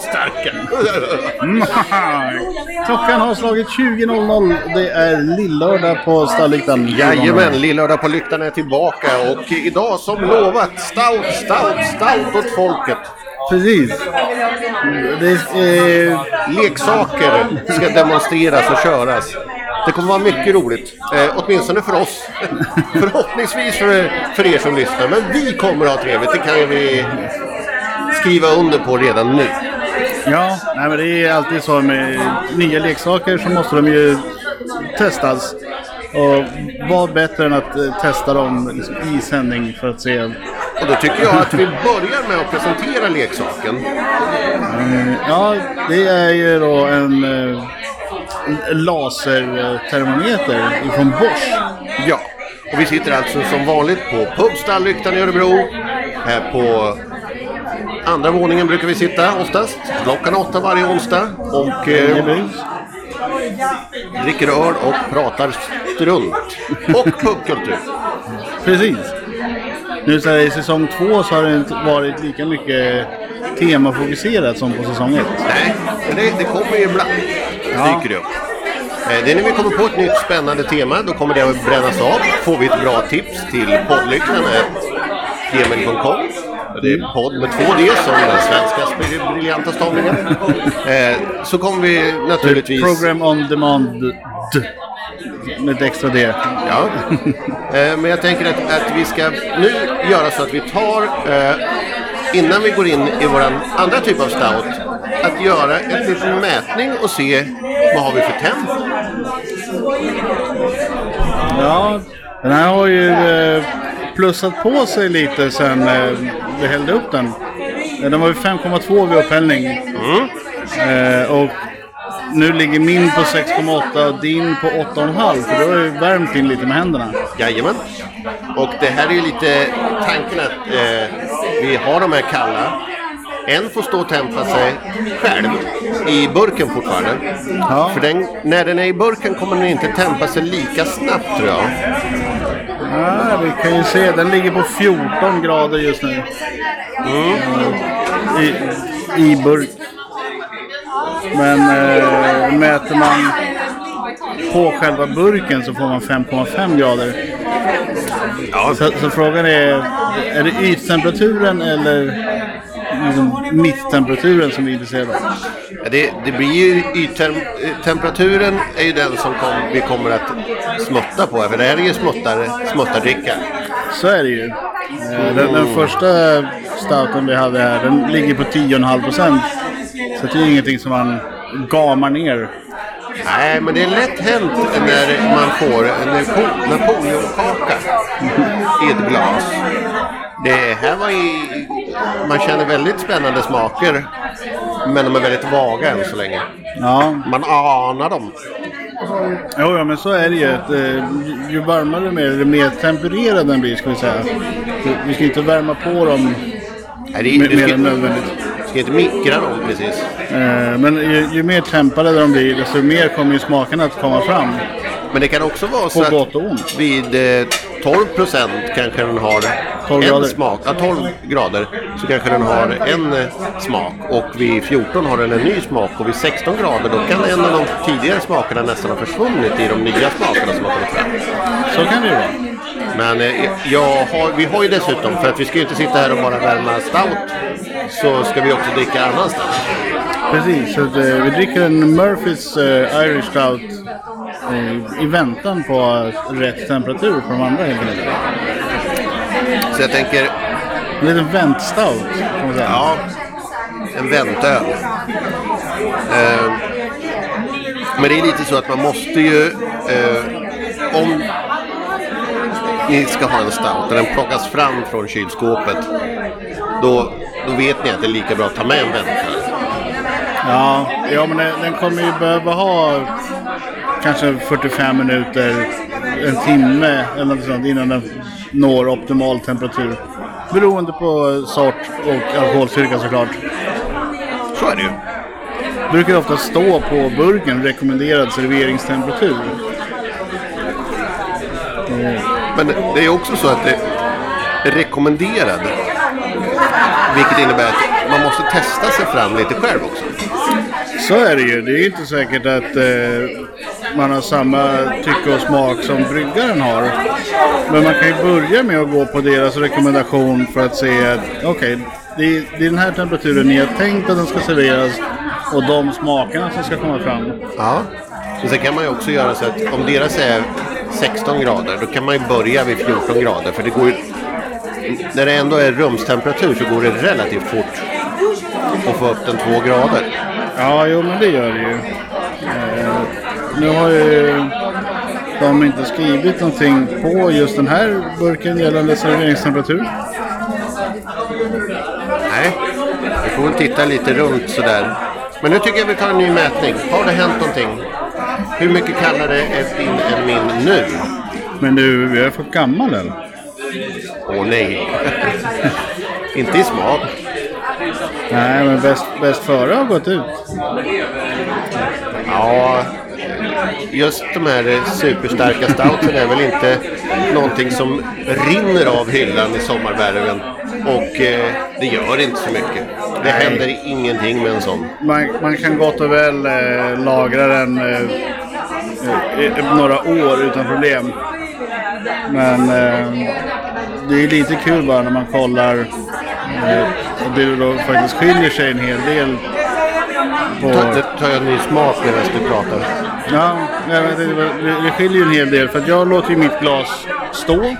Stout-starka. Klockan har slagit 20.00. Det är lillördag på Stallyktan. Jajamän, Lillördag på Lyktan är tillbaka och idag som lovat stout, stout, stout åt folket. Precis. Det är, eh, Leksaker ska demonstreras och köras. Det kommer vara mycket roligt, eh, åtminstone för oss. Förhoppningsvis för, för er som lyssnar, men vi kommer att ha trevligt. Det kan vi skriva under på redan nu. Ja, nej, men det är alltid så med nya leksaker så måste de ju testas. Och vad bättre än att eh, testa dem liksom, i sändning för att se. Och då tycker jag att vi börjar med att presentera leksaken. Ja, det är ju då en eh, en lasertermometer ifrån Bosch. Ja, och vi sitter alltså som vanligt på Pubstallyktan i Örebro. Här på andra våningen brukar vi sitta oftast. Klockan åtta varje onsdag. Och eh, dricker öl och pratar strunt. Och pubkultur. Precis. Nu så här, i säsong två så har det inte varit lika mycket temafokuserat som på säsong ett. Nej, men det, det kommer ju ibland. Ja. Dyker det upp. Eh, Det är när vi kommer på ett nytt spännande tema, då kommer det att brännas av. Får vi ett bra tips till poddlyktan gmail.com. Det är podd med två D som den svenska briljanta stavningen. Eh, Så kommer vi naturligtvis... Program on demand. Med ett extra D. Ja. Eh, Men jag tänker att, att vi ska nu göra så att vi tar, eh, innan vi går in i vår andra typ av stout, att göra en liten mätning och se vad har vi för temp. Ja, den här har ju eh, plussat på sig lite sen eh, vi hällde upp den. Eh, Den var ju 5,2 vid upphällning. Eh, och nu ligger min på 6,8 och din på 8,5 för du har ju värmt in lite med händerna. Jajamän. Och det här är ju lite tanken att eh, vi har de här kalla. En får stå och tempa sig själv i burken fortfarande. Ja. För den, när den är i burken kommer den inte tempa sig lika snabbt tror jag. Ja, vi kan ju se, den ligger på 14 grader just nu. Eh, I, I burk. Men eh, mäter man på själva burken så får man 5,5 grader. Ja, Så, så frågan är, är det yttemperaturen eller liksom mitttemperaturen som vi är intresserade av? Ja, Det, det blir ju yttem- temperaturen är ju den som kom, vi kommer att smutta på. För det här är ju smuttar, smuttardricka. Så är det ju. Eh, Den, den första stouten vi hade här, den ligger på 10,5 procent. Så det är ingenting som man gamar ner. Nej, men det är lätt hänt när man får en Napo- Napoleonkaka i ett glas. Det här var i... Man känner väldigt spännande smaker. Men de är väldigt vaga än så länge. Ja, Man anar dem. Jo, ja, men så är det ju. Att, eh, ju- varmare med eller mer tempererad den blir, ska vi säga. Vi ska inte värma på dem Nej, det är, mer, mer än nödvändigt. du ska inte mikra dem precis. Eh, Men ju, ju mer tempade de blir, desto mer kommer ju smakerna att komma fram. Men det kan också vara så På att gott och ont. vid eh, 12 procent kanske den har 12 en grader. smak. Ja, 12 grader så kanske den har en eh, smak. Och vid 14 har den en ny smak. Och vid 16 grader då kan en av de tidigare smakerna nästan ha försvunnit i de nya smakerna som har kommit fram. Så kan det ju vara. Men eh, har, vi har ju dessutom, för att vi ska ju inte sitta här och bara värma stout, så ska vi också dricka annan stout. Precis, så att, eh, vi dricker en Murphys eh, Irish Stout eh, i väntan på rätt temperatur på de andra helt enkelt. Så jag tänker, En liten väntstout kan man säga. ja, en väntöl. Eh, men det är lite så att man måste ju, eh, om ni ska ha en stout och den plockas fram från kylskåpet, då, då vet ni att det är lika bra att ta med en väntöl. Ja, ja men den, den kommer ju behöva ha kanske 45 minuter, en timme eller något sånt innan den når optimal temperatur. Beroende på sort och alkoholstyrka såklart. Så är det ju. Brukar ofta stå på burken rekommenderad serveringstemperatur. Men det är också så att det är rekommenderad. vilket innebär att man måste testa sig fram lite själv också. Så är det ju. Det är inte säkert att eh, man har samma tycke och smak som bryggaren har. Men man kan ju börja med att gå på deras rekommendation för att se att okej, det, är- det är den här temperaturen ni har tänkt att den ska serveras och de smakerna som ska komma fram. Ja. Och sen kan man ju också göra så att om deras är 16 grader då kan man ju börja vid 14 grader för det går ju när det ändå är rumstemperatur så går det relativt fort att få upp den 2 grader. Ja, jo men det gör det ju. Eh, nu har ju de inte skrivit någonting på just den här burken gällande serveringstemperatur. Nej, vi får väl titta lite runt sådär. Men nu tycker jag vi tar en ny mätning. Har det hänt någonting? Hur mycket kallare är din än min nu? Men du, vi har fått gammal öl. Åh nej. Inte i smak. Nej, men bäst, bäst före har gått ut. Ja, just de här superstarka stoutsen är väl inte någonting som rinner av hyllan i sommarvärmen. Och eh, det gör inte så mycket. Det Nej. händer ingenting med en sån. Man, man kan gott och väl eh, lagra den eh, eh, eh, några år utan problem. Men eh, det är lite kul bara när man kollar eh, och det då faktiskt skiljer sig en hel del på... Ta, det tar jag en ny smak medan du pratar. Ja, det, det skiljer ju en hel del för att jag låter ju mitt glas stå.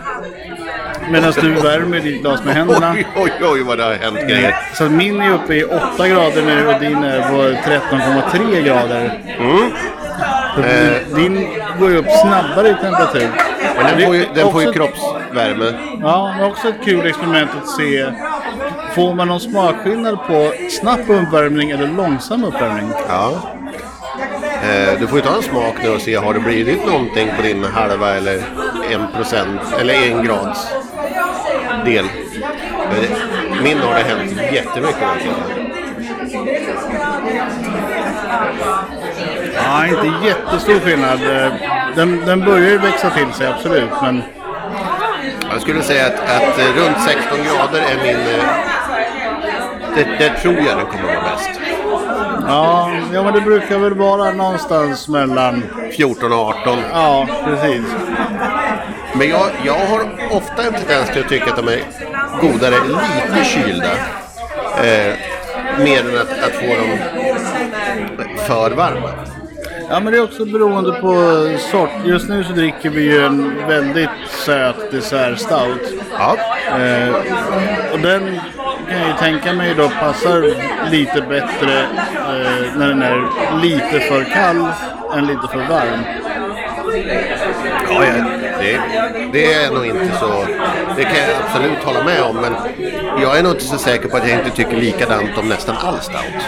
Medan du värmer ditt glas med händerna. Oj, oj, oj vad det har hänt grejer. Så att min är uppe i 8 grader nu och din är på 13,3 grader. Mm. Eh. Din går ju upp snabbare i temperatur. Men den får ju, den får ju kroppsvärme. Ja, det är också ett kul experiment att se. Får man någon smakskillnad på snabb uppvärmning eller långsam uppvärmning? Ja. Eh, du får ju ta en smak nu och se, har det blivit någonting på din halva eller en procent eller en grads del? Eh, Min har det hänt jättemycket tiden. Ja, inte jättestor skillnad. Eh, Den, den börjar ju växa till sig, absolut. Men Jag skulle säga att, att eh, runt 16 grader är min... Det, det tror jag den kommer vara bäst. Ja, ja, men det brukar väl vara någonstans mellan... 14 och 18. Ja, precis. Men jag, jag har ofta en tendens till att tycka att de är godare lite kylda. Eh, mer än att, att få dem för varma. Ja, men det är också beroende på sort. Just nu så dricker vi ju en väldigt söt dessert stout. Ja, Eh, och den kan jag ju tänka mig då passar lite bättre eh, när den är lite för kall än lite för varm. ja, ja det, det är nog inte så... Det kan jag absolut hålla med om. Men jag är nog inte så säker på att jag inte tycker likadant om nästan all stout.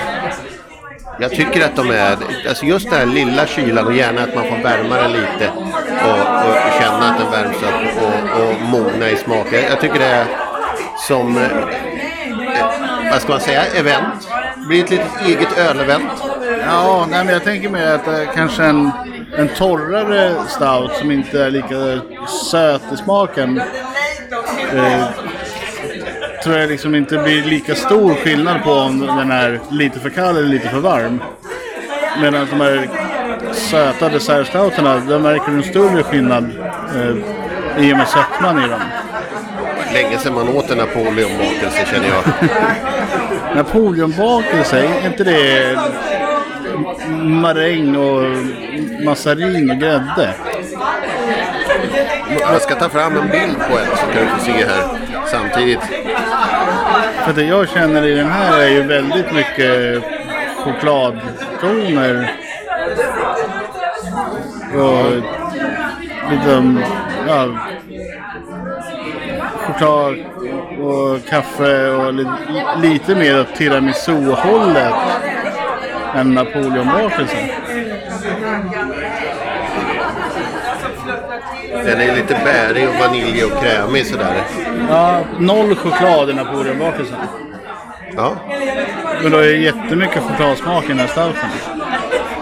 Jag tycker att de är, alltså just den här lilla kylan och gärna att man får värma den lite och, och känna att den värms upp och, och mogna i smak. Jag, jag tycker det är som, vad ska man säga, event. Det blir ett litet eget ölevent. Ja, nej, men jag tänker mer att eh, kanske en, en torrare stout som inte är lika söt i smaken. Eh, tror jag liksom inte blir lika stor skillnad på om den är lite för kall eller lite för varm. Medan de här söta dessertstouterna, där märker du en större skillnad eh, i och med sötman i dem. Länge sedan man åt en Napoleonbakelse känner jag. Napoleonbakelse, är inte det maräng och massarin och grädde? Jag ska ta fram en bild på en så kan du få se här samtidigt. För det jag känner i den här är ju väldigt mycket chokladtoner. Och lite, ja, choklad och kaffe och li, lite mer åt tiramisu-hållet än Napoleonbakelsen. Den är lite bärig och vanilj och krämig sådär. Ja, noll choklad i Napoleonbakelsen. Ja, Men då är det jättemycket chokladsmak i den här stouten.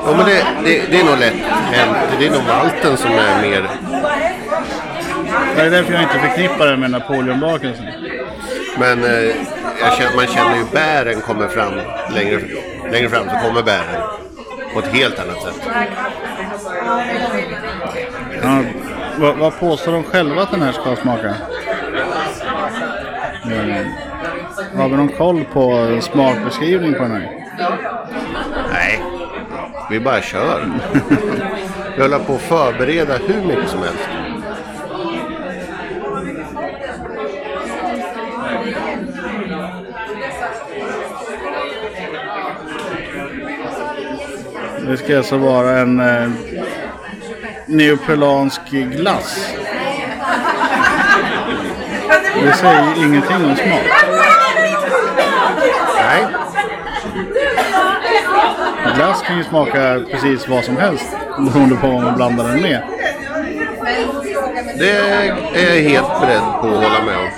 ja men det, det, det är nog lätt hänt. Det är nog malten som är mer... Det är därför jag inte förknippar den med Napoleonbakelsen. Men eh, känner, man känner ju bären kommer fram längre, längre fram så kommer bären på ett helt annat sätt. Ja, vad, vad påstår de själva att den här ska smaka? Mm. Har vi någon koll på smakbeskrivning på den här? Nej, vi bara kör. Vi håller på att förbereda hur mycket som helst. Det ska alltså vara en eh, neopelansk glass. Det säger ingenting om smak. Nej, Glass kan ju smaka precis vad som helst beroende på vad man blandar den med. det är jag helt beredd på att hålla med om.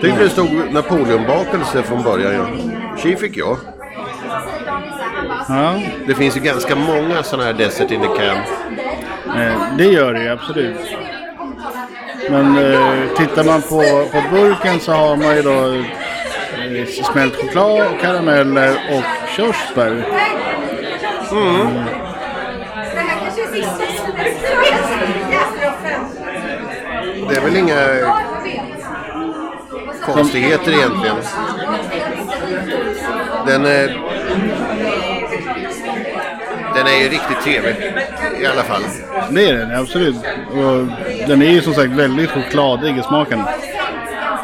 Tyckte det stod Napoleonbakelse från början. Tji fick jag. Ja, Det finns ju ganska många sådana här Desert in the Can. eh, det gör det ju absolut. Men eh, tittar man på, på burken så har man ju då eh, smält choklad, karameller och körsbär. Sista Det är väl inga konstigheter egentligen. Den är, den är ju riktigt trevlig i alla fall. Det är den absolut. Och den är ju som sagt väldigt chokladig i smaken.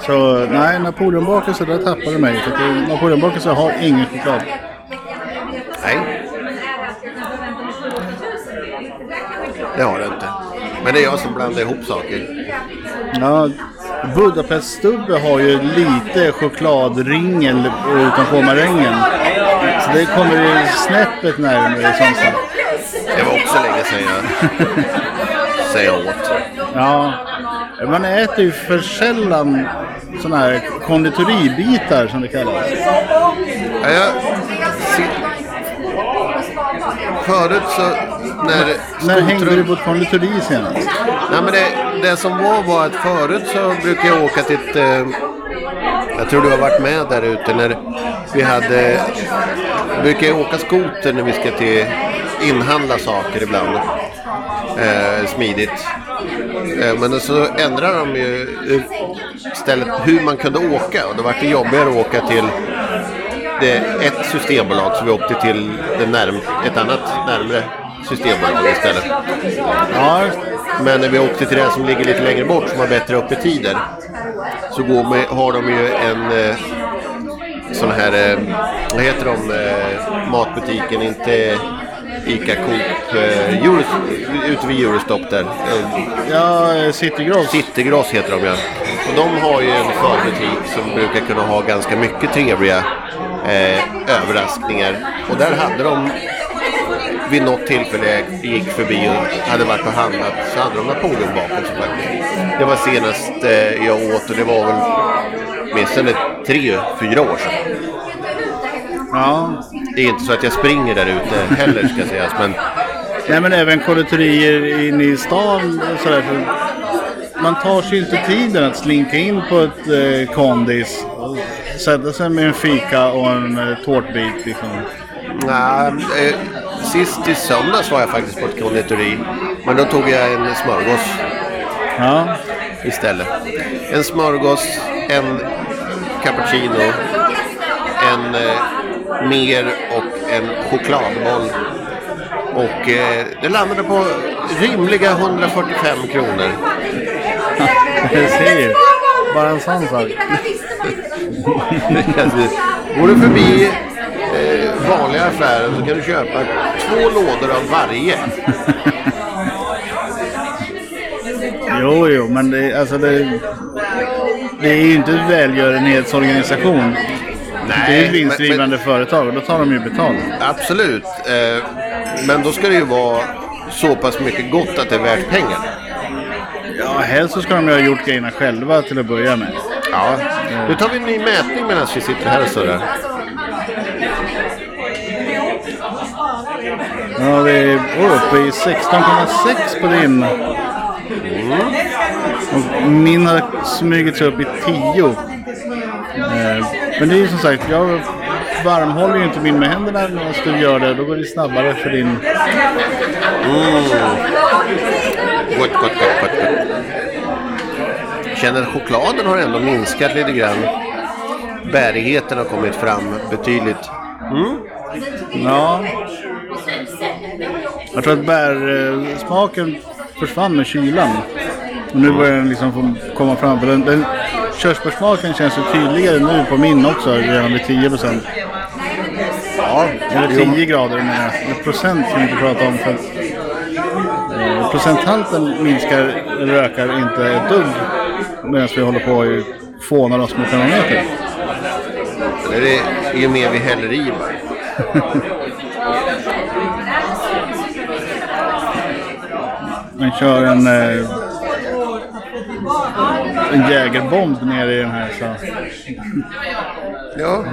Så nej, napoleonbakelse där tappade mig. För att napoleonbakelse har ingen choklad. Nej, det har det inte. Men det är jag som blandar ihop saker. Ja, Budapeststubbe har ju lite chokladringel utanpå marängen. Så det kommer ju snäppet närmare sånt fall. Det var också länge sedan jag, jag åt. Ja, man äter ju för sällan sådana här konditoribitar som det kallas. Ja, jag, förut så när När hängde du på ett konditori senast? Nej, men det, det som var var att förut så brukade jag åka till ett... Eh, jag tror du har varit med där ute när vi hade... brukar jag åka skoter när vi ska till inhandla saker ibland. Eh, smidigt. Eh, men så ändrade de ju istället hur man kunde åka och då var det jobbigare att åka till det ett systembolag så vi åkte till det närm ett annat närmre systembolag istället. Ja, Men när vi åkte till det som ligger lite längre bort som har bättre öppettider så går med, har de ju en eh, sån här, eh, vad heter de, eh, matbutiken, inte Ica Coop, eh, Euro, ute vid Eurostop där. Eh, ja Citygross. Citygross heter de ja. Och de har ju en förbutik som brukar kunna ha ganska mycket trevliga eh, överraskningar. Och där hade de vid något tillfälle gick förbi och hade varit och handlat så hade de napoleonbakelse faktiskt. Det var senast eh, jag åt och det var väl åtminstone tre, fyra år sedan. Ja. Det är inte så att jag springer där ute heller ska sägas men Nej men även konditorier inne i stan och sådär. För man tar sig inte tiden att slinka in på ett eh, kondis och sätta sig med en fika och en eh, tårtbit liksom. Nej, eh, sist i söndags var jag faktiskt på ett konditori. Men då tog jag en smörgås Ja, istället. En smörgås, en cappuccino, en eh, mer och en chokladboll. Och eh, det landade på rimliga 145 kronor. jag ser. Bara en sån sak. Går du förbi eh, vanliga affärer så kan du köpa två lådor av varje. Jo, jo, men det, alltså det, det är ju inte en välgörenhetsorganisation. Det är ett men- vinstdrivande företag och då tar de ju betalt. Absolut. Eh, men då ska det ju vara så pass mycket gott att det är värt pengar. Ja, helst så ska de ju ha gjort grejerna själva till att börja med. Ja. Nu tar vi en ny mätning medan vi sitter här och surrar. Ja, vi är uppe i 16,6 på din. Och min har smugit sig upp i 10. Eh, men det är ju som sagt, jag varmhåller ju inte min med händerna medan du gör det. Då går det snabbare för din... Gott, gott, gott, gott, gott. Känner att chokladen har ändå minskat lite grann. Bärigheten har kommit fram betydligt. Ja. Jag tror att bärsmaken försvann med kylan. Och nu börjar den liksom komma fram. Den, den, körsbärssmaken känns ju tydligare nu på min också, redan vid 10 procent. Ja, Eller 10 grader menar jag. Procent kan vi inte prata om. För att, eh, procenthalten minskar, eller ökar inte ett dugg. Medan vi håller på och fånar oss med termometer. det är ju mer vi häller i bara. Man kör en, eh, en jägerbomb ner i den här. Så. Ja,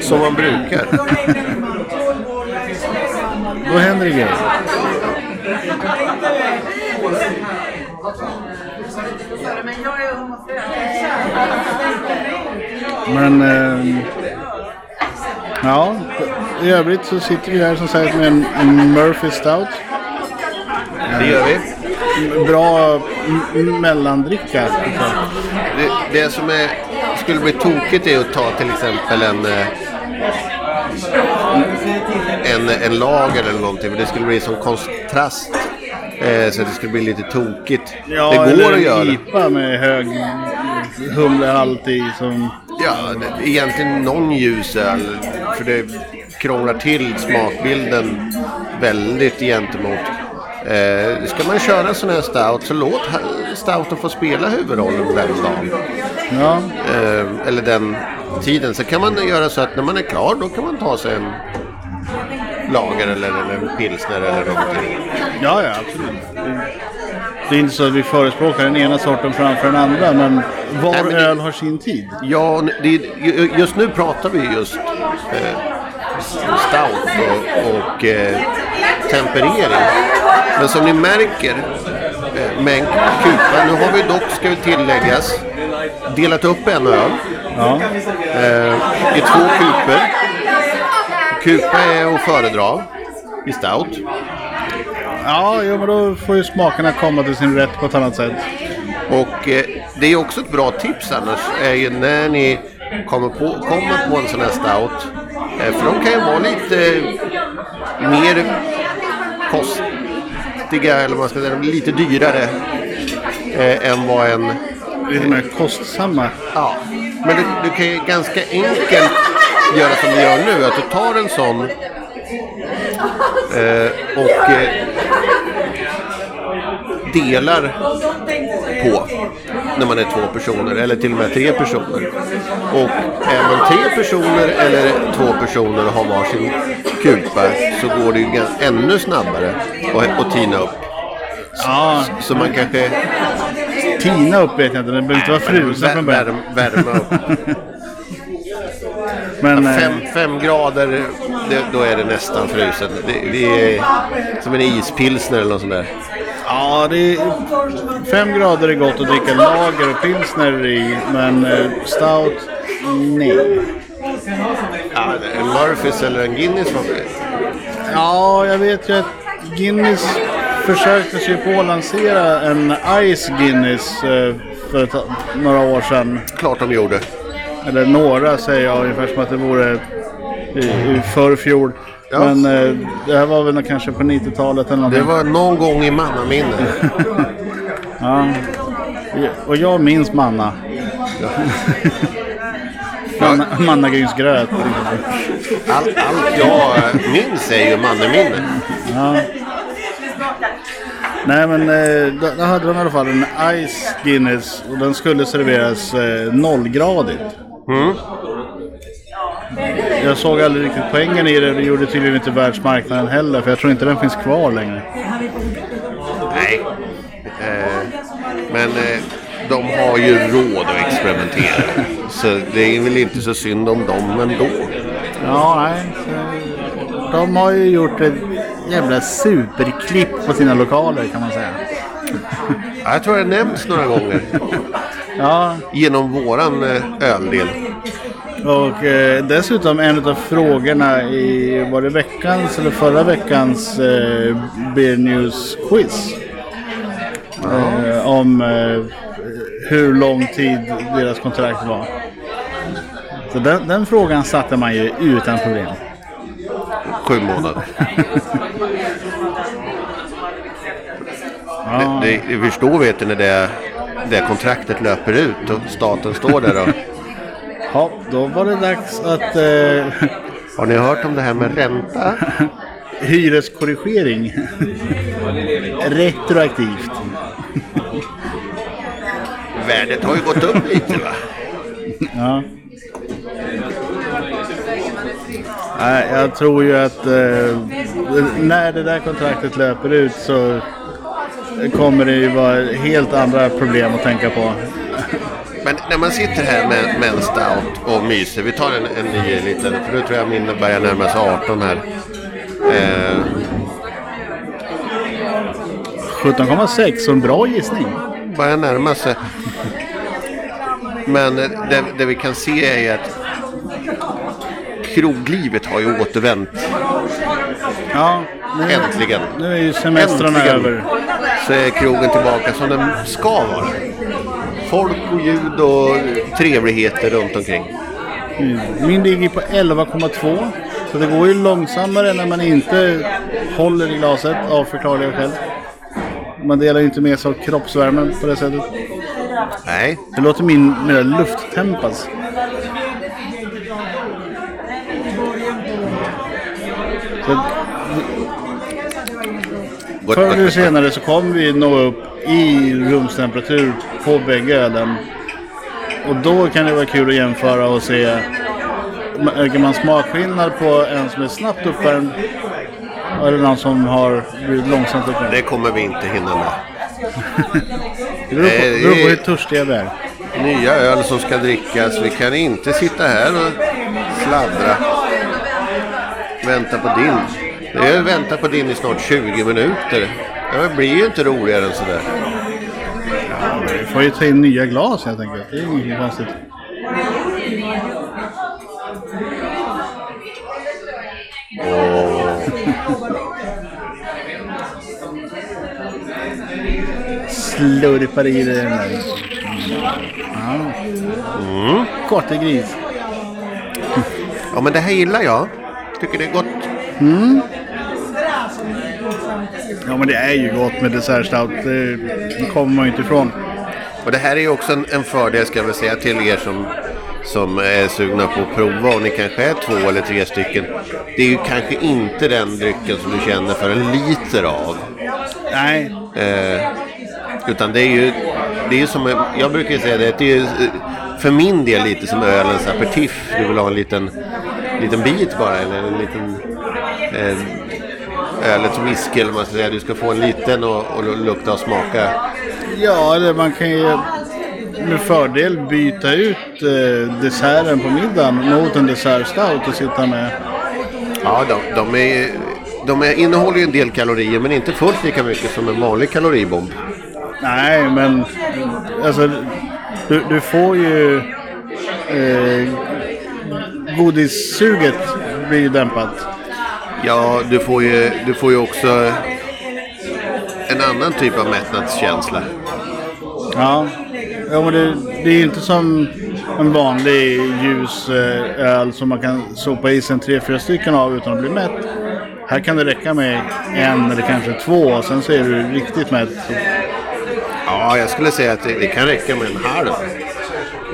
som man brukar. Då händer det grejer. Men eh, ja, i övrigt så sitter vi här som sagt med en, en Murphy Stout. Det gör vi. Bra mellandricka. Det, det som är, skulle bli tokigt är att ta till exempel en, eh, en, en lager eller någonting. För det skulle bli som kontrast. Eh, så det skulle bli lite tokigt. Ja, det går eller att göra. IPA med hög humlehalt i. Som, Ja, det, egentligen någon ljus öl. För det krånglar till smakbilden väldigt gentemot. Eh, ska man köra en sån här stout så låt stouten få spela huvudrollen den dagen. ja, Eh, eller den tiden. Så kan man göra så att när man är klar då kan man ta sig en lager eller, eller en pilsner eller någonting. ja, ja, absolut. Det, är inte så att vi förespråkar den ena sorten framför den andra. Men var Nej, men det- öl har sin tid. Ja, det, ju- just nu pratar vi just eh, stout och, och eh, temperering. Men som ni märker eh, med en kupa, nu har vi dock, ska vi tilläggas, delat upp en öl Ja, eh, i två kupor. Kupa är att föredra i stout. ja jo, men då får ju smakerna komma till sin rätt på ett annat sätt. Och eh, det är också ett bra tips annars är ju när ni kommer på, kommer på en sån här stout. Eh, för de kan ju vara lite mer kostiga eller vad man ska säga, lite dyrare eh, än vad en... Lite mer kostsamma. Ja, men du, du kan ju ganska enkelt göra som vi gör nu. Att du tar en sån eh, och eh, delar på när man är två personer eller till och med tre personer. Och är man tre personer eller två personer har varsin kupa så går det ju ännu snabbare att, tina upp. Ja, Så man kanske tina upp vet jag inte. Den behöver inte vara frusen från början. värm, värma upp. Men eh, Fem, fem grader, det, då är det nästan fruset. Det, det är som en ispilsner eller något sånt där. Ja, det är, fem grader är gott att dricka lager och pilsner i. Men eh, stout, nej. Ja, en Murphys eller en Guinness var Ja, jag vet ju att Guinness försökte sig på att lansera en Ice Guinness eh, för några år sedan. klart de gjorde. Eller några säger jag ungefär som att det vore i, i förfjol. Ja. Men eh, det här var väl kanske på 90-talet eller någonting. Det var någon gång i mannaminne. Ja. Och jag minns manna. Manna Mannagrynsgröt. Allt, allt jag minns är ju mannaminne. Ja. Nej men eh, då, då hade de i alla fall en Ice Guinness och den skulle serveras eh, nollgradigt. Jag såg aldrig riktigt poängen i det. Det gjorde tydligen inte världsmarknaden heller för jag tror inte den finns kvar längre. Nej. Eh, men eh, de har ju råd att experimentera. Så det är väl inte så synd om dem ändå. Ja, nej. De har ju gjort ett jävla superklipp på sina lokaler kan man säga. Ja, Jag tror det nämns några gånger. Ja, genom våran eh, öldel. Och eh, dessutom en av frågorna i, var det veckans eller förra veckans eh, Beer News quiz? Eh, om eh, hur lång tid deras kontrakt var. Så den, den frågan satte man ju utan problem. Sju månader. Ja. Det, det, vi förstår vet du när det, det kontraktet löper ut och staten står där och Ja, då var det dags att eh, Har ni hört om det här med ränta? hyreskorrigering retroaktivt. Värdet har ju gått upp lite va? Ja. Nej, jag tror ju att eh, när det där kontraktet löper ut så kommer det ju vara helt andra problem att tänka på. Men när man sitter här med, med en stout och myser. Vi tar en, en ny liten, för nu tror jag min börjar närma sig 18 här. Eh, 17,6 så en bra gissning. börjar närma sig. Men det, det vi kan se är att kroglivet har ju återvänt Ja, nu, äntligen. nu är ju semestrarna Äntligen. över. Så är krogen tillbaka som den ska vara. Folk och ljud och trevligheter runt omkring. Min ligger på 11,2. Så det går ju långsammare när man inte håller i glaset av förklarliga skäl. Man delar ju inte med sig av kroppsvärmen på det sättet. Nej, Det låter min mer lufttempas. Så gott, förr eller senare så kommer vi nå upp i rumstemperatur på bägge ölen. Och då kan det vara kul att jämföra och se. Märker man smakskillnad på en som är snabbt uppvärmd eller någon som har blivit långsamt uppvärmd? Det kommer vi inte hinna med. Det beror på, det- det beror på hur törstiga vi är. Nya öl som ska drickas. Vi kan inte sitta här och sladdra. Vänta på din. Det är vänta på din i snart 20 minuter. Det blir ju inte roligare än sådär. Får ju ta in nya glas helt enkelt. Det är inget konstigt. Slurpar i det den där. Ja. Korte gris. Ja men det här gillar jag. Tycker det är gott. Ja men det är ju gott med dessertstout. Det det kommer man ju inte ifrån. Och det här är ju också en, en fördel ska jag väl säga till er som, som är sugna på att prova och ni kanske är två eller tre stycken. Det är ju kanske inte den drycken som du känner för en liter av. Nej, Eh, utan det är ju, det är ju som, jag brukar säga det, det är ju eh, för min del lite som ölens aperitif. Du vill ha en liten, liten bit bara eller en liten eh, ölets whisky eller man ska säga. Du ska få en liten och, och lukta och smaka. ja eller man kan ju med fördel byta ut eh, desserten på middagen mot en dessertstout och sitta med. Ja, de, de, är, de är, innehåller ju en del kalorier men inte fullt lika mycket som en vanlig kaloribomb. Nej, men alltså du, du får ju eh, godissuget blir ju dämpat. Ja, du får ju, du får ju också en annan typ av mättnadskänsla. Ja, ja men det, det är ju inte som en vanlig ljus eh, öl som man kan sopa i sig tre, fyra stycken av utan att bli mätt. Här kan det räcka med en eller kanske två och sen så är du riktigt mätt. Ja, jag skulle säga att det, det kan räcka med en halv.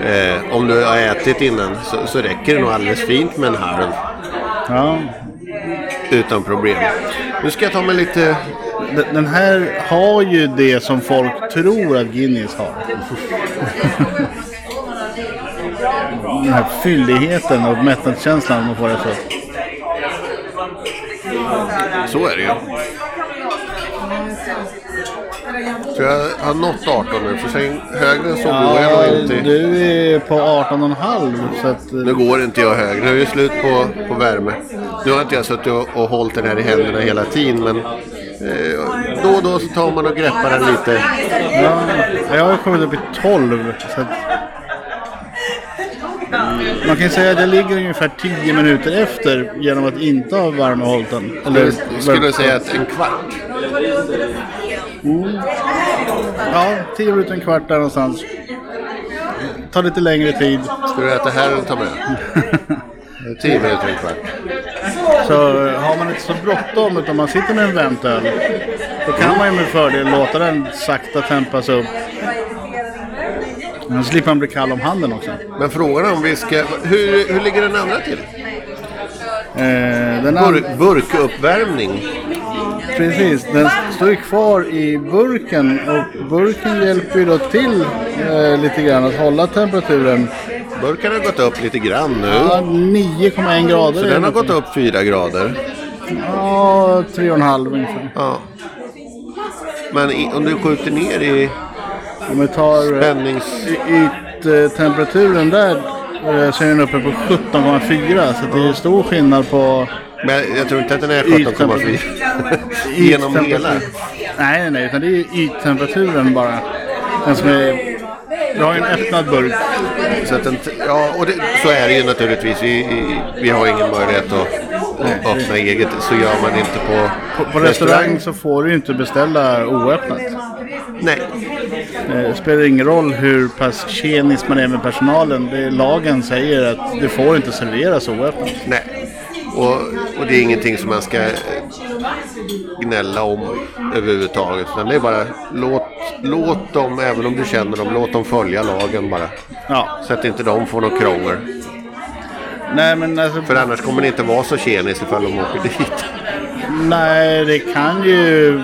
Eh, om du har ätit innan så, så räcker det nog alldeles fint med en halv. Ja. Utan problem. Nu ska jag ta mig lite... Den- här har ju det som folk tror att Guinness har. Den här fylligheten och mättnadskänslan man får efteråt. Så är det ju. Så jag har nått 18 nu, för sen högre än så går jag nog inte. du är på 18,5 så att... Nu går inte jag högre, nu är det slut på, på värme. Nu har inte jag suttit och, och hållit den här i händerna hela tiden men eh, då och då så tar man och greppar den lite. Ja, jag har kommit upp i 12. Så att... Man kan ju säga att jag ligger ungefär 10 minuter efter genom att inte ha värmehållit den. Eller skulle du säga att en kvart? Ja, 10 minuter, en kvart där någonstans. Tar lite längre tid. Ska du äta här eller ta med? 10 minuter, en kvart. Så har man inte så bråttom utan man sitter med en väntöl. Då kan man ju med fördel låta den sakta tempas upp. Men slipper man bli kall om handen också. Men frågan är om vi ska... Hur, hur ligger den andra till? Eh, den Bur, burkuppvärmning. precis, den står ju kvar i burken och burken hjälper ju då till eh, lite grann att hålla temperaturen. Burken har gått upp lite grann nu. Ja, 9,1 grader. Så den har gått upp 4 grader. Ja, 3,5 ungefär. Ja. Men i, om du skjuter ner i Om vi tar eh, spännings... yttemperaturen där eh, så är den uppe på 17,4 så det är stor skillnad på Men jag tror inte att den är 17,4. Genom hela. Nej, nej, nej, utan det är yttemperaturen bara. Den som är... Du har en öppnad burk. Så att den, ja, och det, så är det ju naturligtvis. Vi, vi- har ingen möjlighet att, öppna eget. Så gör man inte på, På, på restaurang så får du ju inte beställa oöppnat. Nej. Eh, Det spelar ingen roll hur pass tjenis man är med personalen. Det, lagen säger att det får inte serveras oöppnat. Nej. Och, och det är ingenting som man ska gnälla om överhuvudtaget. Utan det är bara låt, låt dem, även om du känner dem, låt dem följa lagen bara. Ja, Så att inte de får något krångel. nej men alltså... För annars kommer det inte vara så tjenis ifall de åker dit. Nej, det kan ju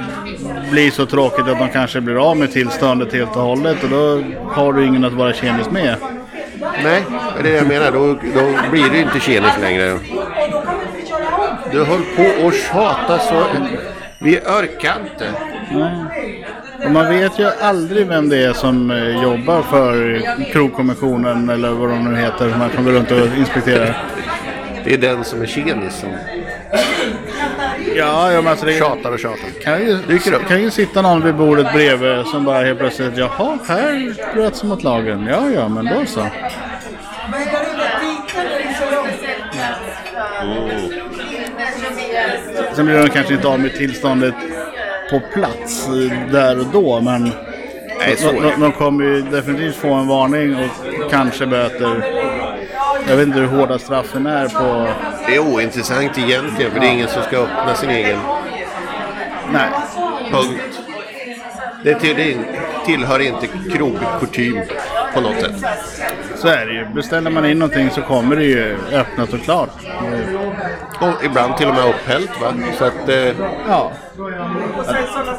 bli så tråkigt att de kanske blir av med tillståndet helt och hållet och då har du ingen att vara tjenis med. Nej, det är det jag menar. Då, då blir det inte tjenis längre. Du höll på att tjata så... Vi orkar inte. Och man vet ju aldrig vem det är som eh, jobbar för krogkommissionen eller vad de nu heter som man kan gå runt och inspektera. Det är den som är tjenisen. Ja, ja men alltså det Tjatar och tjatar. kan ju, Dyker upp. kan ju sitta någon vid bordet bredvid som bara helt plötsligt Jaha, här bröts mot lagen. Ja, ja, men då så. Sen blir de kanske inte av med tillståndet på plats där och då, men Nej, så de, de, kommer ju definitivt få en varning och kanske böter. Jag vet inte hur hårda straffen är på... Det är ointressant egentligen för det är ingen som ska öppna sin egen Nej, punkt. Det, till, det tillhör inte krogkutym på något sätt. så är det ju. Beställer man in någonting så kommer det ju öppnat och klart. Och ibland till och med upphällt va. Så att... Eh, Ja.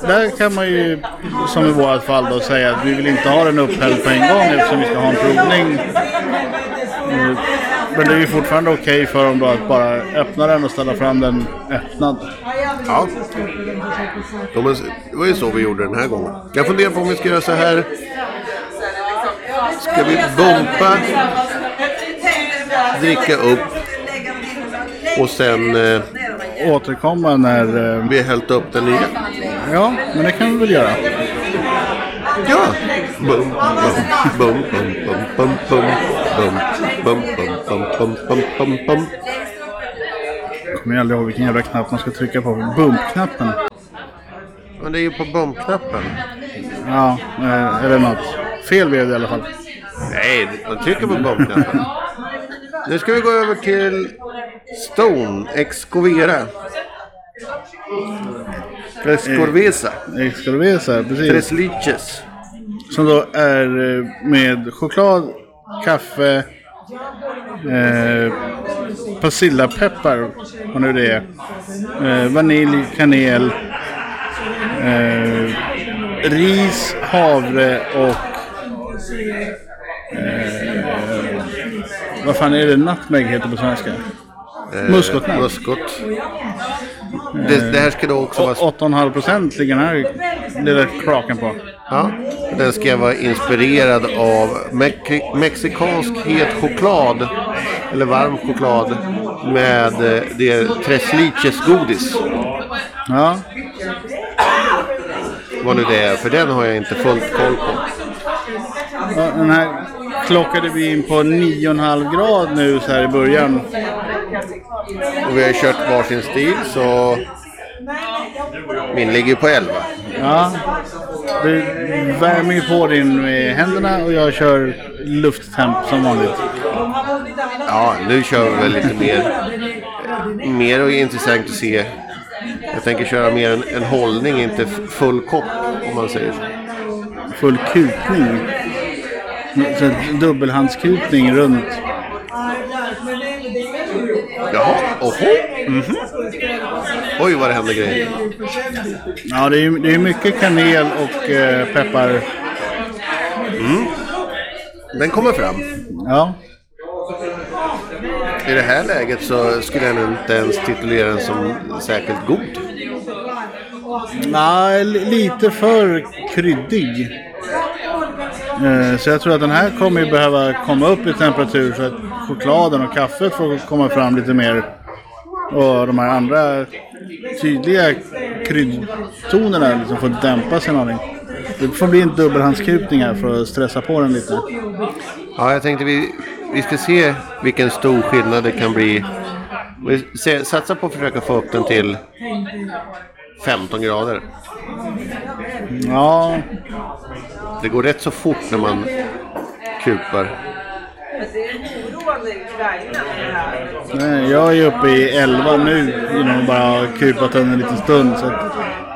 Där kan man ju, som i vårt fall då, säga att vi vill inte ha den upphälld på en gång eftersom vi ska ha en provning. Mm. Men det är ju fortfarande okej för dem då att bara öppna den och ställa fram den öppnad. ja. Det var ju så vi gjorde den här gången. Jag funderar på om vi ska göra så här. Ska vi bumpa, dricka upp och sen eh, Återkomma när... eh, vi har hällt upp den nya? Ja, men det kan vi väl göra. Ja! Bum, bum, bum, bum, bum, bum, bum, bum, bum, bum, bum, bum. Jag kommer aldrig ihåg vilken jävla knapp man ska trycka på. Bumpknappen. Men det är ju på bumpknappen. Ja, eh, eller något. Fel blev det i alla fall. Nej, man trycker på bumpknappen. Nu ska vi gå över till Stone, Excovera. Frescorvesa. Excalovesa, precis. Tres liches. Som då är eh, med choklad, kaffe, eh, persillapeppar, vad nu det är. Eh, vanilj, kanel, eh, ris, havre och eh, vad fan är det nutmeg heter på svenska? Muskotnöt. Muskot. Det, det här ska då också vara... 8,5 procent ligger den här lilla kraken på. Ja, den ska vara inspirerad av mek- mexikansk het choklad. Eller varm choklad. Med eh, det Tres liches godis. Ja. vad nu det är, för den har jag inte fullt koll på. Ja, den här klockade vi in på 9,5 grad nu så här i början. Och vi har kört varsin stil så min ligger på 11. Ja, du värmer ju på din med händerna och jag kör lufttemp som vanligt. Ja, nu kör vi väl lite mer. Mer och intressant att se. Jag tänker köra mer en, en hållning, inte full kopp om man säger så. Full kutning. Så en dubbelhandskutning runt. Jaha, oho. Mhm. Oj vad det händer grejer. Ja, det är, det är mycket kanel och eh, peppar. Den kommer fram. Ja, I det här läget så skulle jag inte ens titulera den som särskilt god. Nej, li- lite för kryddig. Eh, så jag tror att den här kommer ju behöva komma upp i temperatur så att chokladen och kaffet får komma fram lite mer. Och de här andra tydliga kryddtonerna liksom får dämpa sig en aning. Det får bli en dubbelhandskutning här för att stressa på den lite. Ja, jag tänkte vi, vi ska se vilken stor skillnad det kan bli. Vi ser, satsar på att försöka få upp den till 15 grader. Ja, Det går rätt så fort när man kupar. oroande i Ukraina med det här. nej, jag är uppe i 11 nu genom att bara ha kupat den en liten stund. Så att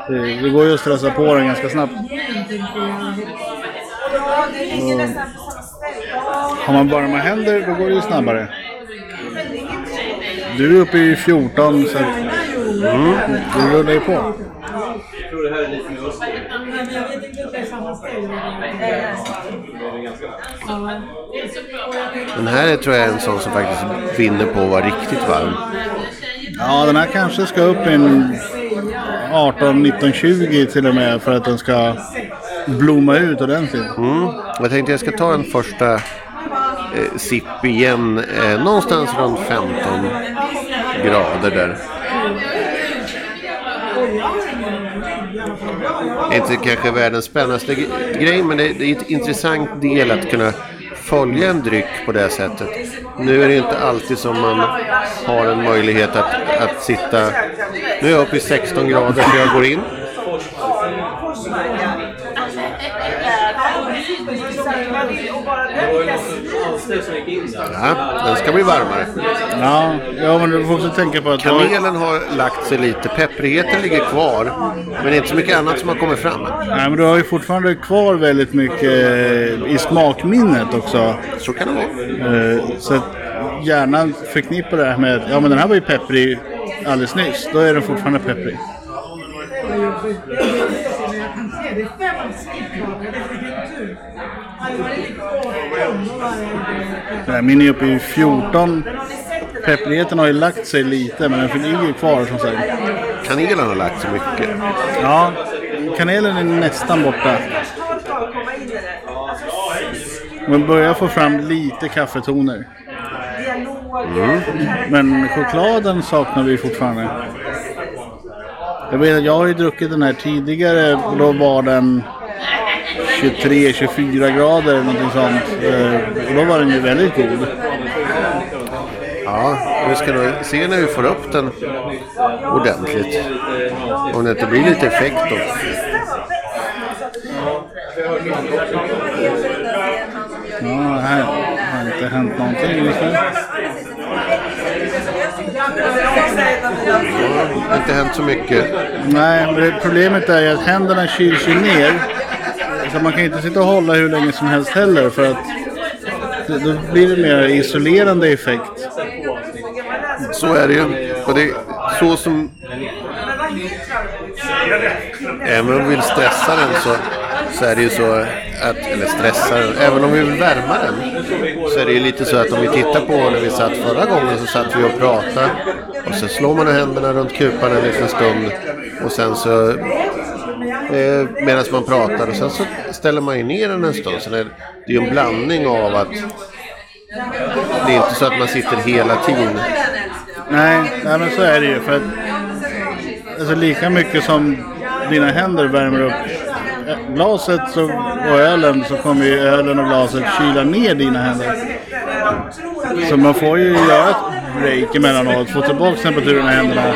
det, det går ju att stressa på den ganska snabbt. Ja, det ligger nästan på samma ställe. Har man varma händer då går det ju snabbare. Du är uppe i 14 så att mm, det rullar ju på. Den här tror jag är en sån som faktiskt vinner på att vara riktigt varm. Ja, den här kanske ska upp i en 18, 19, 20 till och med för att den ska blomma ut ordentligt. Mm. Jag tänkte jag ska ta en första eh, sipp igen. Eh, någonstans runt 15 grader där. Det är inte kanske världens spännande grej men det, är ett intressant del att kunna följa en dryck på det sättet. Nu är det inte alltid som man har en möjlighet att, att sitta... Nu är jag uppe i 16 grader så jag går in. Bara den. Ja, den ska bli varmare. Ja, ja men du får också tänka på att Kanelen har lagt sig lite, pepprigheten ligger kvar. Men det är inte så mycket annat som har kommit fram. nej, men du har ju fortfarande kvar väldigt mycket eh, i smakminnet också. Så kan det vara. Eh, Så att hjärnan förknippar det här med att ja, men den här var ju pepprig alldeles nyss. Då är den fortfarande pepprig. Här, Min är uppe i 14. Pepprigheten har ju lagt sig lite men den ligger kvar som sagt. Kanelen har lagt sig mycket. Ja, kanelen är nästan borta. Man börjar få fram lite kaffetoner. Dialog. Men chokladen saknar vi fortfarande. Jag vet att jag har ju druckit den här tidigare och då var den 23-24 grader eller någonting sånt. Eh, Och då var den ju väldigt god. Ja, vi ska nog se när vi får upp den ordentligt. Om det inte blir lite effekt då. Ja, här har inte hänt någonting just nu. Har inte hänt så mycket. Nej, problemet är att händerna kyls ju ner. Så man kan inte sitta och hålla hur länge som helst heller för att då blir det mer isolerande effekt. Så är det ju. Och det är så som... Även om vi vill stressa den så, så är det ju så att... Eller stressa den. Även om vi vill värma den så är det ju lite så att om vi tittar på när vi satt förra gången så satt vi och pratade. Och så slår man händerna runt kupan en liten stund. Och sen så... Eh, Medan man pratar och sen så ställer man ju ner den en stund. Sen det är det är ju en blandning av att... Det är inte så att man sitter hela tiden Nej, nej men så är det ju. För att, alltså lika mycket som dina händer värmer upp eh, glaset så, och ölen så kommer ju ölen och glaset kyla ner dina händer. Så man får ju göra ett break emellanåt, få tillbaka temperaturen i händerna,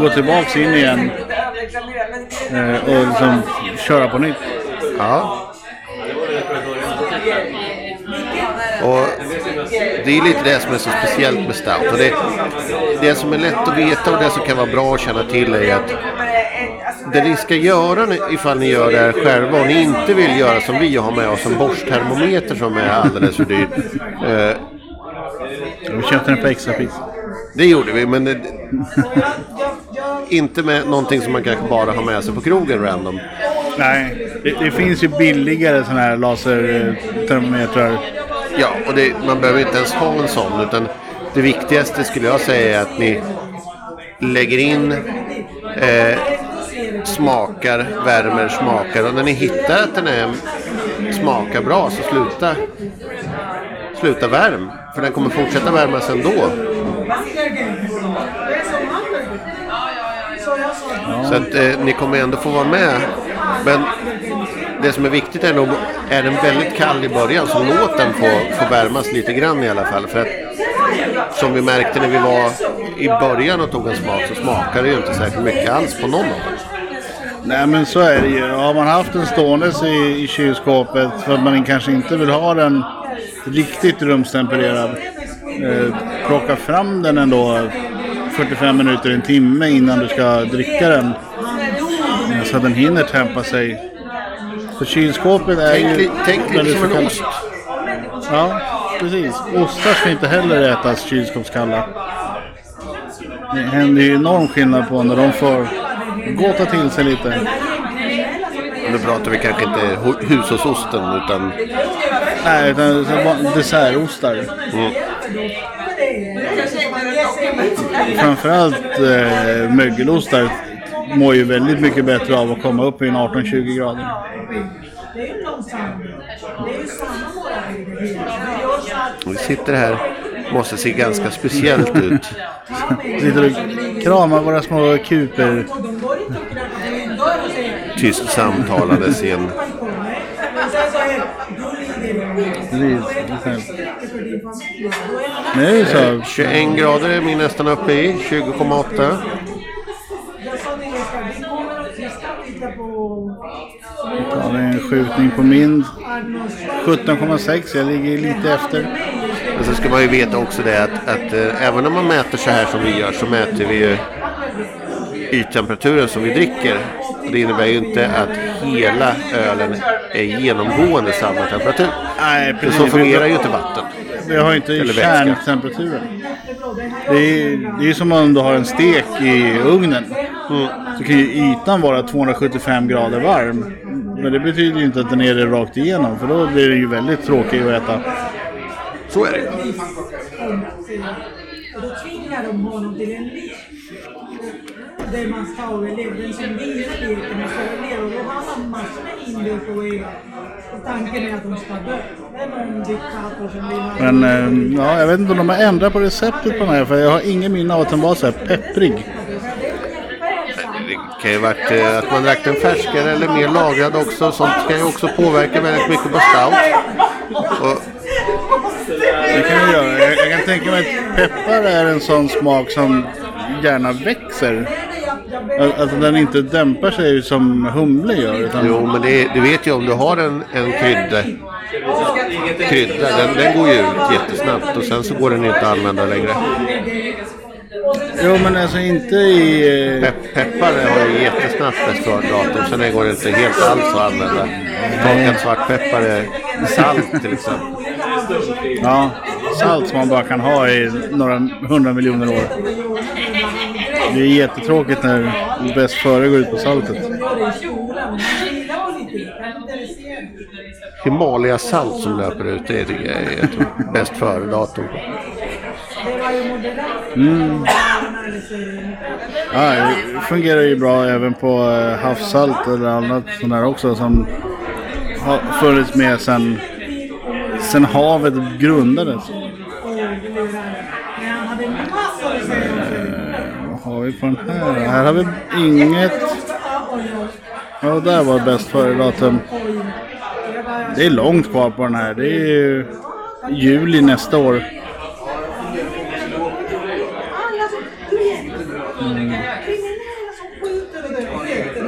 gå tillbaka in igen och liksom köra på nytt. Ja. Och det är lite det som är så speciellt med stout. Och det, det som är lätt att veta och det som kan vara bra att känna till är att det ni ska göra ifall ni gör det här själva och ni inte vill göra som vi och ha med oss en borsttermometer som är alldeles för dyr. Eh, Vi köpte den på extrapris. det gjorde vi men det, inte med någonting som man kanske bara har med sig på krogen random. Nej, det, det finns ju billigare sådana här lasertermometrar. Ja, och det, man behöver inte ens ha en sån. Utan det viktigaste skulle jag säga är att ni lägger in, eh, smakar, värmer, smakar. Och när ni hittar att den är, smakar bra så sluta, sluta värm. För den kommer fortsätta värmas ändå. Så att eh, ni kommer ändå få vara med. Men det som är viktigt är nog, är den väldigt kall i början så låt den få, få värmas lite grann i alla fall. För att som vi märkte när vi var i början och tog en smak så smakade det ju inte särskilt mycket alls på någon av dem. Nej men så är det ju. Har man haft den ståendes i, i kylskåpet för att man kanske inte vill ha den riktigt rumstempererad. Eh, plocka fram den ändå 45 minuter, en timme innan du ska dricka den. Eh, Så att den hinner tempa sig. För kylskåpet är Tänk, ju... tänk lite väldigt som en ost. Ja, precis. Ostar ska inte heller ätas kylskåpskalla. Det händer ju enorm skillnad på när de får gåta till sig lite. Nu pratar vi kanske inte hu- hushållsosten utan Nej, utan dessertostar. Framförallt eh, mögelostar mår ju väldigt mycket bättre av att komma upp i en 18-20 grader. vi sitter här. Måste se ganska speciellt ut. Sitter och kramar våra små kuper. Tyst samtalades i en... Precis. Nu är det så. 21 grader är vi nästan uppe i. 20,8. tar vi en skjutning på min 17,6. Jag ligger lite efter. Men så ska man ju veta också det att, att eh, även om man mäter så här som vi gör så mäter vi ju yttemperaturen som vi dricker. Och det innebär ju inte att hela ölen är genomgående samma temperatur. Nej, precis. så fungerar ju inte vatten. Vi har ju inte kärntemperaturen. Det är, det är som om du har en stek i ugnen. Så kan ju ytan vara 275 grader varm. Men det betyder ju inte att den är det rakt igenom. För då blir det ju väldigt tråkigt att äta. Så är det. Och överleva. Den som vinner leken måste överleva. Och då har man massor med hinder på tanken är att de ska dö. Det är någon diktator som vill ha... Men eh, ja, jag vet inte om de har ändrat på receptet på den här. För jag har ingen minne av att den var så här pepprig. Det kan ju varit eh, att man drack den färskare eller mer lagrad också. Sånt kan ju också påverka väldigt mycket på stout. Och Det kan jag göra. Jag, jag kan tänka mig att peppar är en sån smak som gärna växer. Att den inte dämpar sig som humle gör. Utan, Jo, men det, du vet ju om du har en, en krydda, krydda den, den går ju ut jättesnabbt och sen så går den inte att använda längre. Jo men alltså inte i... eh, Pepp, peppar har ju jättesnabbt bästföredatum, sen går det inte helt alls att använda. Torkad svartpeppar är salt till exempel. Ja, salt som man bara kan ha i några hundra miljoner år. Det är jättetråkigt när bäst före går ut på saltet. Det det se? Himalaya-salt som löper ut, det är ett bäst före-datum. Det. Mm. Ja, det fungerar ju bra även på eh, havssalt eller annat sånt där också som har funnits med sen, sen havet grundades. Men han hade massor att säga. Vad har vi på den här? Här har vi inget. Ja, där var bäst före datum. Det är långt kvar på den här. Det är ju juli nästa år.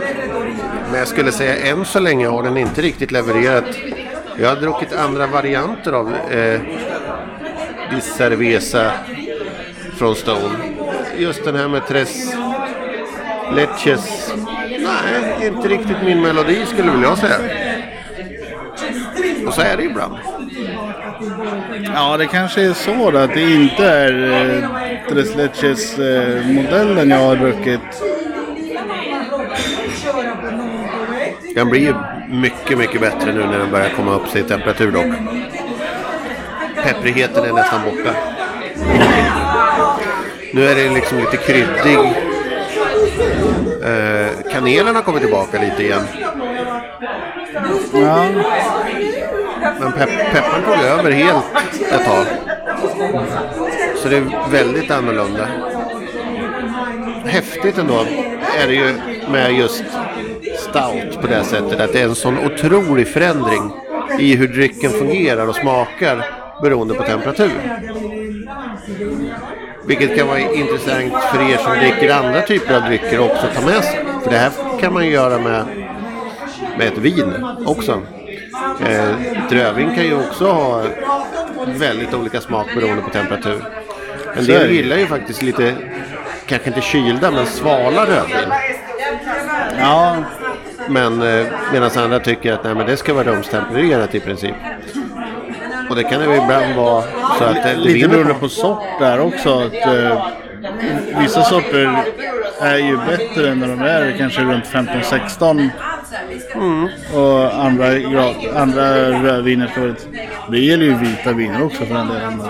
Retoriken. Men jag skulle säga än så länge har den inte riktigt levererat. Jag har druckit andra varianter av eh, Cerveza från Stone. Just den här med Tres Leches. Nej, inte riktigt min melodi skulle väl jag säga. Och så är det ibland. Ja, det kanske är så då, att det inte är eh, Tres Leches eh, jag har druckit. Den blir ju mycket, mycket bättre nu när den börjar komma upp sig i temperatur dock. Pepprigheten är nästan borta. Nu är det liksom lite kryddig. Eh, kanelen har kommit tillbaka lite igen. Ja, Men pepp, pepparn tog över helt ett tag. Så det är väldigt annorlunda. Häftigt ändå är det ju med just stout på det sättet. Att det är en sån otrolig förändring i hur drycken fungerar och smakar beroende på temperatur. Vilket kan vara intressant för er som dricker andra typer av drycker också att ta med sig. För det här kan man ju göra med, med ett vin också. Eh, drövin kan ju också ha väldigt olika smak beroende på temperatur. En del det. gillar ju faktiskt lite, kanske inte kylda, men svala rödvin. ja Men eh, medan andra tycker att nej, men det ska vara rumstempererat i princip. Och det kan det ibland vara så att det, lite beroende på. sort där också. Att, eh, vissa sorter är ju bättre när de är kanske runt 15-16. Och andra, andra rödviner ska vara Det gäller ju vita viner också för den delen.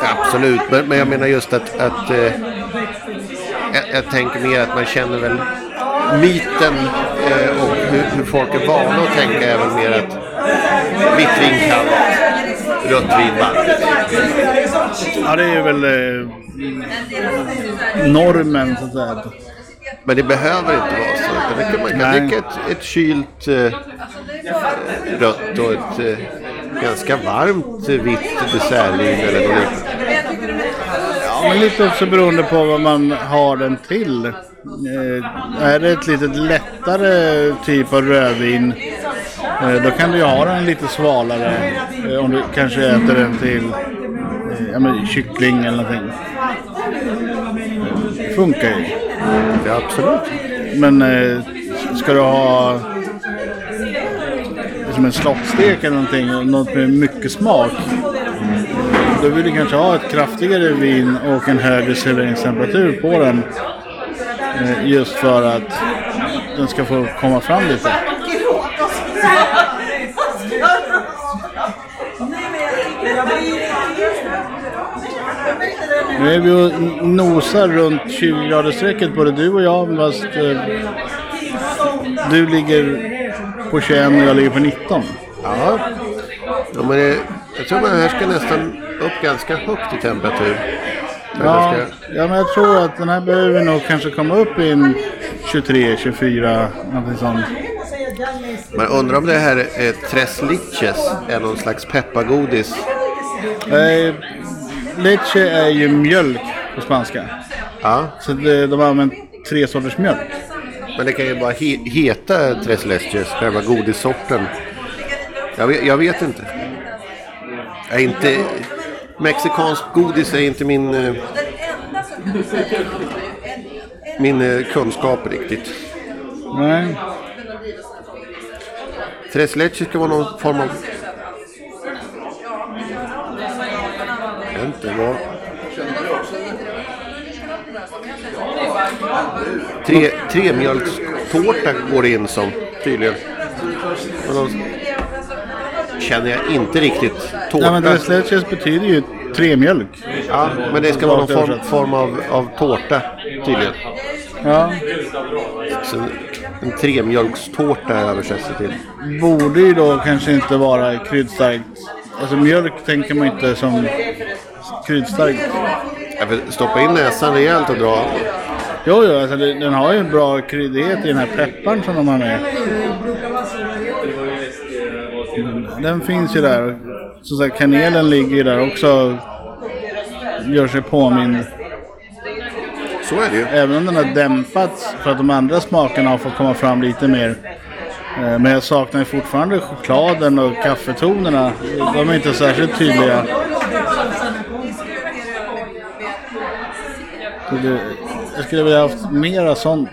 Absolut, men, men jag menar just att, att eh, jag, jag tänker mer att man känner väl myten eh, och hur, hur folk är vana att tänka väl mer att vitt vin kallt, rött vin varmt. Ja, det är väl eh, normen så att säga. Men det behöver inte vara så. Utan det kan, man kan Nej. dricka ett, ett kylt eh, rött och ett eh, ganska varmt eh, vitt dessertvin eller något liknande. Ja, men lite också beroende på vad man har den till. Eh, är det ett lite lättare typ av rödvin eh, då kan du ha den lite svalare. Eh, om du kanske äter den till eh, ja, men, kyckling eller någonting. Det funkar ju. Ja, absolut. Men eh, ska du ha som en slottstek eller någonting, något med mycket smak. Då vill du kanske ha ett kraftigare vin och en högre serveringstemperatur på den. Eh, Just för att den ska få komma fram lite. Nu är vi och nosar runt 20 gradersstrecket både du och jag. Fast eh, du ligger på 21 och jag ligger på 19. Ja. ja men det, jag tror man här ska nästan upp ganska högt i temperatur. Ja, ska- ja, men jag tror att den här behöver nog kanske komma upp i en 23, 24, någonting sånt. Man undrar om det här är Tres Liches är någon slags peppargodis. Eh, leche är ju mjölk på spanska. Ja, Så det, de har använt tre sorters mjölk. men det kan ju bara he, heta Tres Leches, själva godissorten. Jag vet, jag vet inte. Jag är inte... Mexikansk godis är inte min... eh, Min eh, kunskap riktigt. Nej. Tres Leches ska vara någon form av... Inte vad... Tre, tremjölkstårta går det in som tydligen. Och då känner jag inte riktigt tårta. Ja, men leches betyder ju tre mjölk. Ja, men det ska vara någon form, form av, av tårta tydligen. Ja. Så en tremjölkstårta översätts det till. Borde ju då kanske inte vara kryddstarkt. Alltså mjölk tänker man inte som kryddstark. Stoppa in näsan rejält och dra. Jo, jo, alltså den har ju en bra kryddighet i den här pepparn som de har med. Den finns ju där. Som sagt, kanelen ligger ju där också. Gör sig påmind. Så är det ju. Även om den har dämpats för att de andra smakerna har fått komma fram lite mer. Eh, men jag saknar ju fortfarande chokladen och kaffetonerna. De är inte särskilt tydliga. Jag skulle vilja ha haft mera sånt.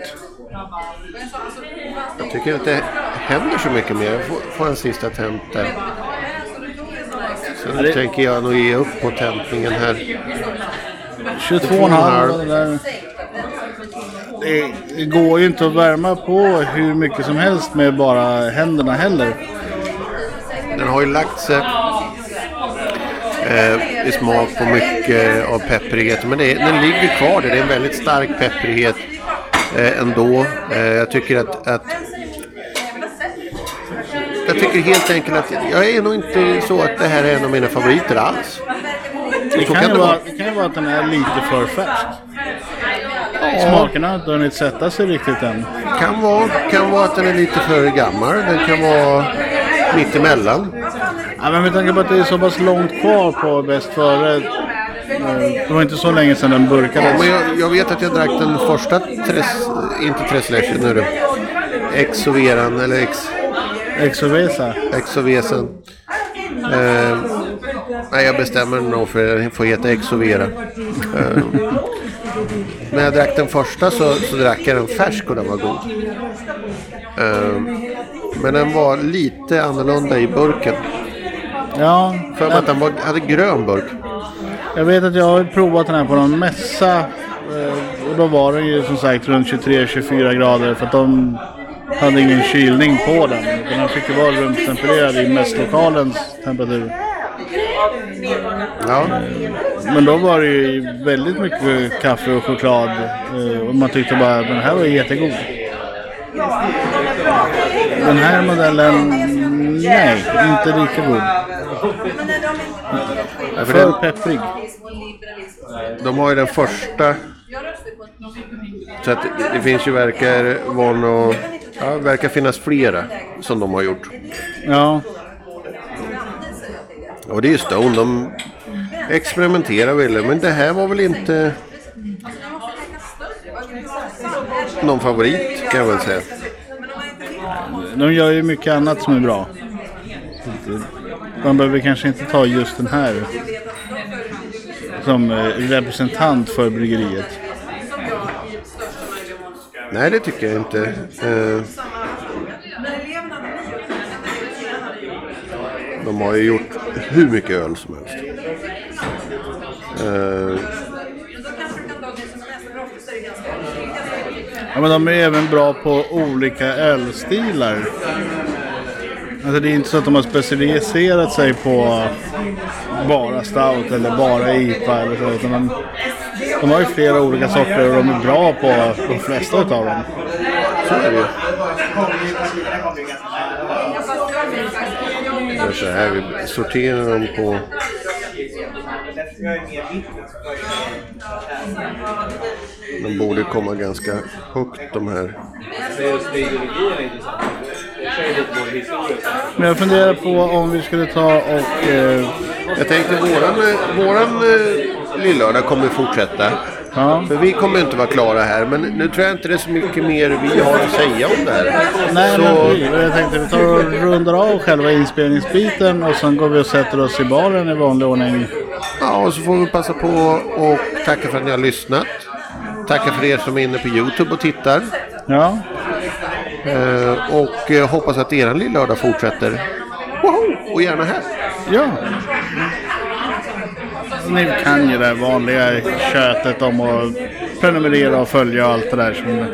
Jag tycker inte det händer så mycket mer. Jag får, får en sista temp där. Sen det- tänker jag nog ge upp på tentningen här. 22,5 det där. Det, det går ju inte att värma på hur mycket som helst med bara händerna heller. Den har ju lagt sig eh, i smak på mycket av pepprighet. Men det, den ligger kvar där. Det är en väldigt stark pepprighet eh, ändå. Eh, jag tycker att, att jag tycker helt enkelt att jag är nog inte så att det här är en av mina favoriter alls. Det kan, kan det vara, det kan vara att den är lite för färsk. Smakerna har inte hunnit sätta sig riktigt än. Kan vara, kan vara att den är lite för gammal. Den kan vara mitt emellan. Ja, men med tanke på att det är så pass långt kvar på bäst före. eh, Det var inte så länge sedan den burkades. Men jag, jag vet att jag drack den första, tres, inte Tresläschen nu du. Exoveran eller ex, Exovesa. Exovesen. Eh, nej, jag bestämmer nog för att den får heta Exovera. Eh, när jag drack den första så, så drack jag den färsk och den var god. Eh, men den var lite annorlunda i burken. Ja, För att den var, hade grön burk. jag vet att jag har provat den här på någon mässa. eh, Och då var den ju som sagt runt 23-24 grader för att de hade ingen kylning på den. utan Den fick ju vara rumstempererad i mässlokalens temperatur. Ja, Men då var det ju väldigt mycket kaffe och choklad. eh, Och man tyckte bara att den här var jättegod. Den här modellen, nej, inte lika god. För För den, pepprig. de har ju den första. Så att det, finns ju verkar vara nå, ja, verkar finnas flera som de har gjort. Ja, Och det är ju Stone, de experimenterar väl. Men det här var väl inte någon favorit kan jag väl säga. de gör ju mycket annat som är bra. Man behöver kanske inte ta just den här som eh, representant för bryggeriet. Nej, det tycker jag inte. Eh, de har ju gjort hur mycket öl som helst. Eh, Ja, men de är även bra på olika ölstilar. Alltså det är inte så att de har specialiserat sig på bara stout eller bara IPA eller så. Utan de, de har ju flera olika sorter och de är bra på de flesta utav dem. så är det ju. Gör så här, vi sorterar dem på... De borde komma ganska högt de här. Men jag funderar på om vi skulle ta och... Eh, Jag tänkte våran, eh, våran eh, lillördag kommer fortsätta. ja. För vi kommer inte vara klara här. Men nu tror jag inte det är så mycket mer vi har att säga om det här. Nej, så, men vi, jag tänkte vi tar och rundar av själva inspelningsbiten och sen går vi och sätter oss i baren i vanlig ordning. ja, och så får vi passa på och tacka för att ni har lyssnat. Tacka för er som är inne på Youtube och tittar. Ja, Eh, och eh, hoppas att er lillördag fortsätter. Woho! Och gärna här. ja. Ni kan ju det vanliga tjötet om att prenumerera och följa och allt det där som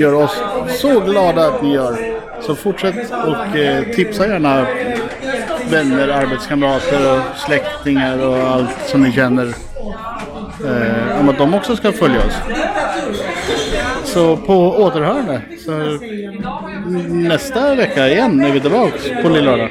gör oss så glada att ni gör. Så fortsätt och eh, tipsa gärna vänner, arbetskamrater och släktingar och allt som ni känner eh, om att de också ska följa oss. Så på återhörande. Så nästa vecka igen är vi tillbaka på lillördag.